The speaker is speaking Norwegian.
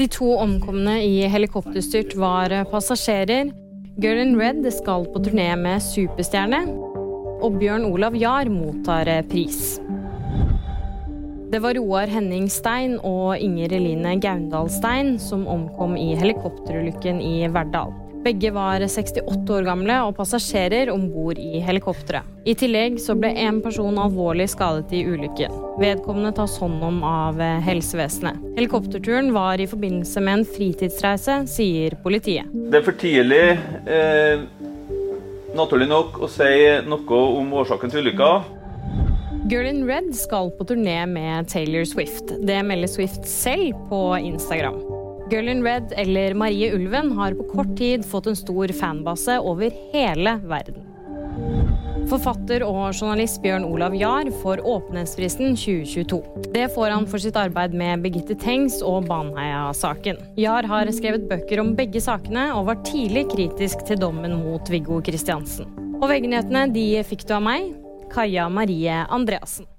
De to omkomne i helikopterstyrt var passasjerer. Gurlin Red skal på turné med superstjerne. Og Bjørn Olav Jahr mottar pris. Det var Roar Henning Stein og Inger Eline Gaundal Stein som omkom i helikopterulykken i Verdal. Begge var 68 år gamle og passasjerer om bord i helikopteret. I tillegg så ble én person alvorlig skadet i ulykken. Vedkommende tas hånd om av helsevesenet. Helikopterturen var i forbindelse med en fritidsreise, sier politiet. Det er for tidlig, eh, naturlig nok, å si noe om årsaken til ulykka. Girlin Red skal på turné med Taylor Swift. Det melder Swift selv på Instagram. Girlin Red, eller Marie Ulven, har på kort tid fått en stor fanbase over hele verden. Forfatter og journalist Bjørn Olav Jahr får åpenhetsprisen 2022. Det får han for sitt arbeid med Birgitte Tengs og Baneheia-saken. Jahr har skrevet bøker om begge sakene og var tidlig kritisk til dommen mot Viggo Kristiansen. Og VG-nyhetene de fikk du av meg, Kaja Marie Andreassen.